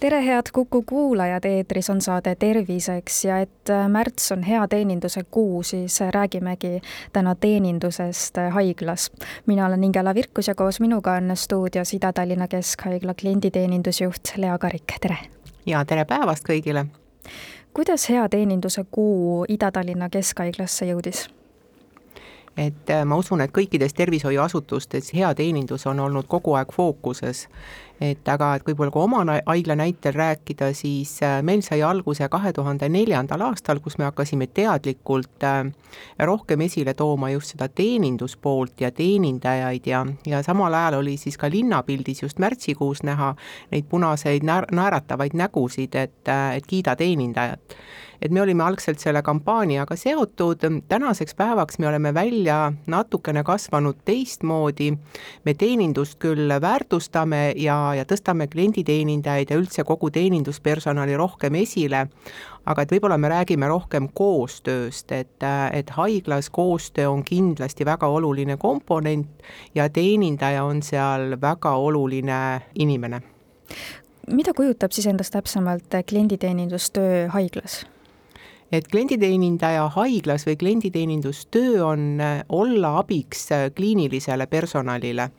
tere, head Kuku kuulajad, eetris on saade Terviseks ja et äh, märts on hea teeninduse kuu, siis räägimegi täna teenindusest äh, haiglas. mina olen Ingela Virkus ja koos minuga on stuudios Ida-Tallinna Keskhaigla klienditeenindusjuht Lea Karik, tere! ja tere päevast kõigile! kuidas hea teeninduse kuu Ida-Tallinna Keskhaiglasse jõudis? Et äh, ma usun, et kõikides tervishoiuasutustes hea teenindus on olnud kogu aeg fookuses. Et aga, et võib-olla kui oma haigla näitel rääkida, siis äh, meil sai alguse kahe tuhande neljandal aastal, kus me hakkasime teadlikult äh, rohkem esile tooma just seda teeninduspoolt ja teenindajaid ja, ja samal ajal oli siis ka linnapildis just märtsikuus näha neid punaseid naer-, naeratavaid nägusid, et, et kiida teenindajat et me olime algselt selle kampaaniaga seotud, tänaseks päevaks me oleme välja natukene kasvanud teistmoodi, me teenindust küll väärtustame ja, ja tõstame klienditeenindajaid ja üldse kogu teeninduspersonali rohkem esile, aga et võib-olla me räägime rohkem koostööst, et, et haiglas koostöö on kindlasti väga oluline komponent ja teenindaja on seal väga oluline inimene. Mida kujutab siis endast täpsemalt klienditeenindustöö haiglas? Et klienditeenindaja haiglas või klienditeenindustöö on äh, olla abiks äh, kliinilisele personalile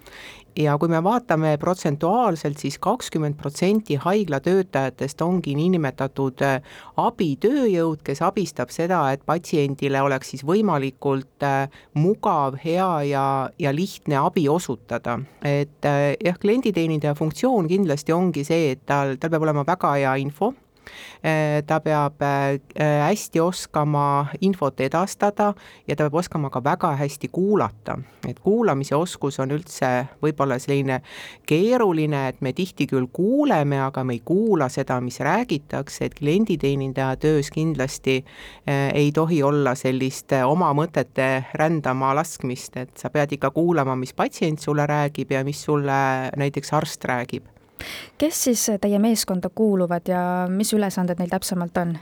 ja kui me vaatame protsentuaalselt siis, siis kakskümmend protsenti haigla töötajatest ongi niinimetatud äh, abitööjõud, kes abistab seda, et patsiendile oleks siis võimalikult mugav, hea ja, ja lihtne abi osutada. et jah, klienditeenindaja funktsioon kindlasti ongi see, et tal, tal peab olema väga hea info ta peab äh, hästi oskama infot edastada ja ta peab oskama ka väga hästi kuulata, et kuulamise oskus on üldse võib-olla selline keeruline, et me tihti küll kuuleme, aga me ei kuula seda, mis räägitakse, et klienditeenindaja töös kindlasti äh, ei tohi olla sellist oma mõtete rändama laskmist, et sa pead ikka kuulama, mis patsient sulle räägib ja mis sulle näiteks arst räägib kes siis teie meeskonda kuuluvad ja mis ülesanded neil täpsemalt on?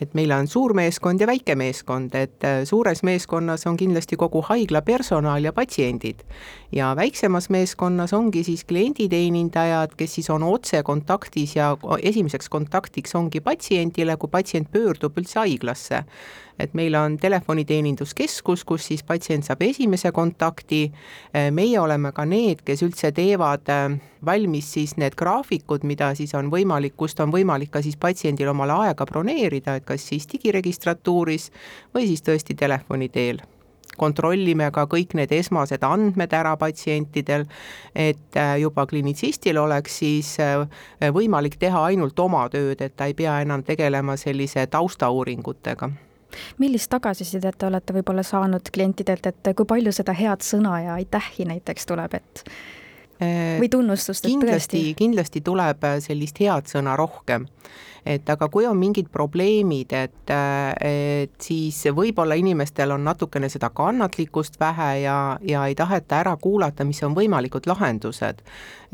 et meil on suur meeskond ja väike meeskond, et äh, suures meeskonnas on kindlasti kogu haigla personal ja patsiendid. ja väiksemas meeskonnas ongi siis klienditeenindajad, kes siis on otsekontaktis ja esimeseks kontaktiks ongi patsiendile, kui patsient pöördub üldse haiglasse et meil on telefoniteeninduskeskus, kus siis patsient saab esimese kontakti, meie oleme ka need, kes üldse teevad äh, valmis siis need graafikud, mida siis on võimalik, kust on võimalik ka siis patsiendil omale aega broneerida, et kas siis digiregistratuuris või siis tõesti telefoni teel. Kontrollime ka kõik need esmased andmed ära patsientidel, et äh, juba klinitsistil oleks siis äh, võimalik teha ainult oma tööd, et ta ei pea enam tegelema sellise taustauuringutega millist tagasisidet te olete võib-olla saanud klientidelt, et kui palju seda head sõna ja aitähi näiteks tuleb, et äh, või tunnustust, et kindlasti, kindlasti tuleb äh, sellist head sõna rohkem. Et aga kui on mingid probleemid, et, et siis võib-olla inimestel on natukene seda kannatlikkust vähe ja, ja ei taheta ära kuulata, mis on võimalikud lahendused.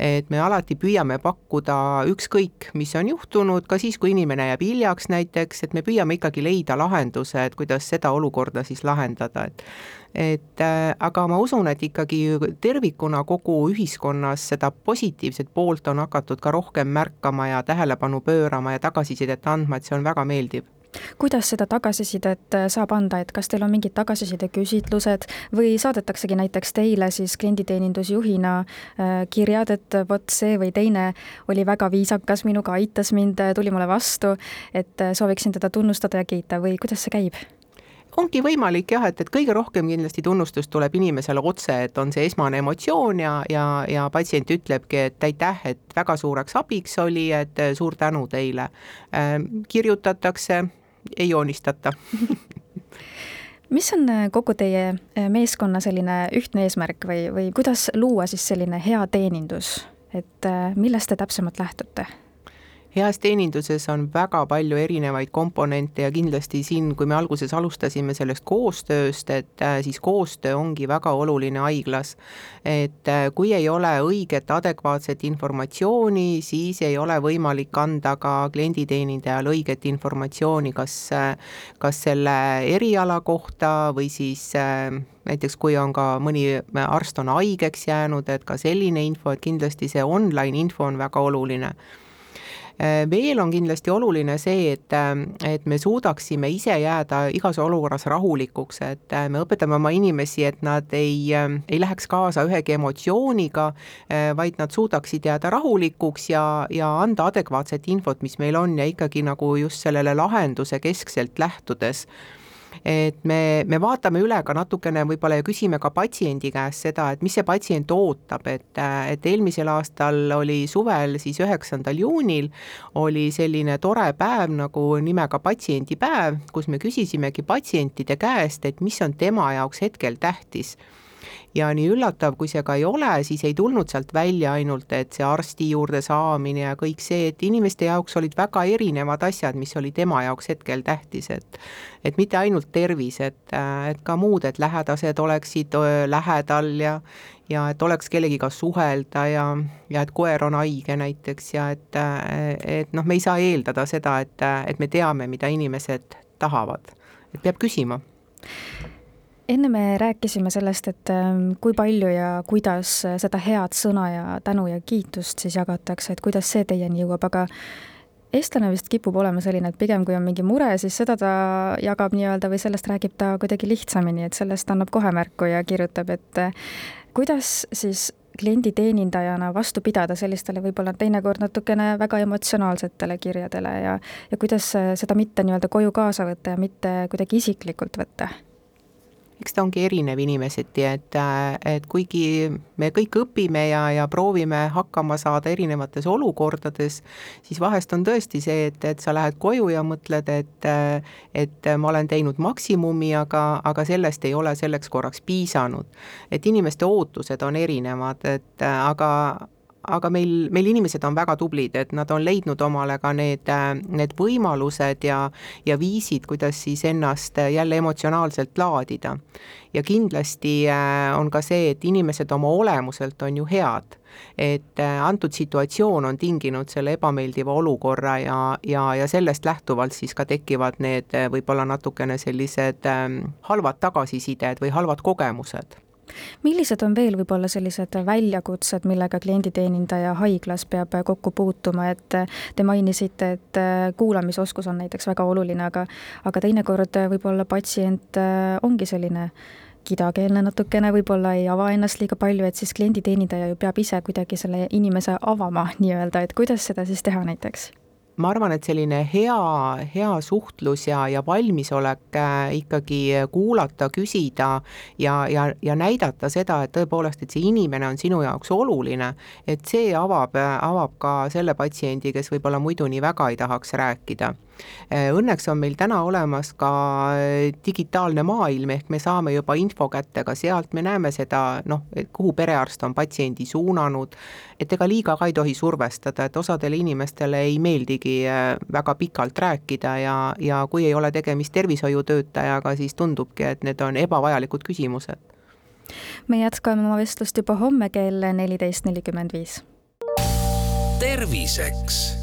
Et me alati püüame pakkuda ükskõik, mis on juhtunud, ka siis, kui inimene jääb hiljaks näiteks, et me püüame ikkagi leida lahenduse, et kuidas seda olukorda siis lahendada, et et aga ma usun, et ikkagi tervikuna kogu ühiskonnas seda positiivset poolt on hakatud ka rohkem märkama ja tähelepanu pöörama ja tagasisidet andma, et see on väga meeldiv kuidas seda tagasisidet äh, saab anda, et kas teil on mingid tagasisideküsitlused või saadetaksegi näiteks teile siis klienditeenindusjuhina äh, kirjad, et vot see või teine oli väga viisakas minuga, aitas mind, tuli mulle vastu, et äh, sooviksin teda tunnustada ja kiita või kuidas see käib? Ongi võimalik jah, et, et kõige rohkem kindlasti tunnustust tuleb inimesele otse, et on see esmane emotsioon ja, ja, ja patsient ütlebki, et aitäh, et väga suureks abiks oli, et suur tänu teile. kirjutatakse ei joonistata mis on äh, kogu teie äh, meeskonna selline ühtne eesmärk või, või kuidas luua siis selline hea teenindus, et äh, millest te täpsemalt lähtute? Heas teeninduses on väga palju erinevaid komponente ja kindlasti siin, kui me alguses alustasime sellest koostööst, et äh, siis koostöö ongi väga oluline haiglas. et äh, kui ei ole õiget adekvaatset informatsiooni, siis ei ole võimalik anda ka klienditeenindajal õiget informatsiooni, kas, äh, kas selle eriala kohta või siis näiteks kui on ka mõni arst on haigeks jäänud, et ka selline info, et kindlasti see online info on väga oluline veel on kindlasti oluline see, et, äh, et me suudaksime ise jääda igas olukorras rahulikuks, et äh, me õpetame oma inimesi, et nad ei, ei läheks kaasa ühegi emotsiooniga, vaid nad suudaksid jääda rahulikuks ja, ja anda adekvaatset infot, mis meil on ja ikkagi nagu just sellele lahenduse keskselt lähtudes et me, me vaatame üle ka natukene võib-olla ja küsime ka patsiendi käest seda, et mis see patsient ootab, et, et eelmisel aastal oli suvel siis üheksandal juunil oli selline tore päev nagu nimega patsiendipäev, kus me küsisimegi patsientide käest, et mis on tema jaoks hetkel tähtis ja nii üllatav, kui see ka ei ole, siis ei tulnud sealt välja ainult, et see arsti juurde saamine ja kõik see, et inimeste jaoks olid väga erinevad asjad, mis oli tema jaoks hetkel tähtis, et et mitte ainult tervis, et, et ka muud, et lähedased oleksid lähedal ja ja et oleks kellegiga suhelda ja, ja et koer on haige näiteks ja et, et noh, me ei saa eeldada seda, et, et me teame, mida inimesed tahavad, et peab küsima enne me rääkisime sellest, et ähm, kui palju ja kuidas seda head sõna ja tänu ja kiitust siis jagatakse, et kuidas see teieni jõuab, aga eestlane vist kipub olema selline, et pigem kui on mingi mure, siis seda ta jagab nii-öelda või sellest räägib ta kuidagi lihtsamini, et sellest annab kohe märku ja kirjutab, et äh, kuidas siis klienditeenindajana vastu pidada sellistele võib-olla teinekord natukene väga emotsionaalsetele kirjadele ja ja kuidas seda mitte nii-öelda koju kaasa võtta ja mitte kuidagi isiklikult võtta eks ta ongi erinev inimeseti, et, et kuigi me kõik õpime ja, ja proovime hakkama saada erinevates olukordades, siis vahest on tõesti see, et, et sa lähed koju ja mõtled, et et ma olen teinud maksimumi, aga, aga sellest ei ole selleks korraks piisanud. et inimeste ootused on erinevad, et aga, aga meil, meil inimesed on väga tublid, et nad on leidnud omale ka need, need võimalused ja, ja viisid, kuidas siis ennast jälle emotsionaalselt laadida. ja kindlasti äh, on ka see, et inimesed oma olemuselt on ju head et äh, antud situatsioon on tinginud selle ebameeldiva olukorra ja, ja, ja sellest lähtuvalt siis ka tekivad need äh, võib-olla natukene sellised ähm, halvad tagasisided või halvad kogemused millised on veel võib-olla sellised väljakutsed, millega klienditeenindaja haiglas peab kokku puutuma, et te mainisite, et kuulamisoskus on näiteks väga oluline, aga aga teinekord võib-olla patsient ongi selline kidakeelne natukene, võib-olla ei ava ennast liiga palju, et siis klienditeenindaja ju peab ise kuidagi selle inimese avama nii-öelda, et kuidas seda siis teha näiteks? Ma arvan, et selline hea, hea suhtlus ja, ja valmisolek äh, ikkagi kuulata, küsida ja, ja, ja näidata seda, et tõepoolest, et see inimene on sinu jaoks oluline, et see avab, avab ka selle patsiendi, kes võib-olla muidu nii väga ei tahaks rääkida. Äh, õnneks on meil täna olemas ka äh, digitaalne maailm, ehk me saame juba info kätte ka sealt, me näeme seda noh, et kuhu perearst on patsiendi suunanud, et ega liiga ka ei tohi survestada, et osadele inimestele ei meeldigi äh, väga pikalt rääkida ja, ja kui ei ole tegemist tervishoiutöötajaga, siis tundubki, et need on ebavajalikud küsimused. me jätkame oma vestlust juba homme kell neliteist nelikümmend viis. terviseks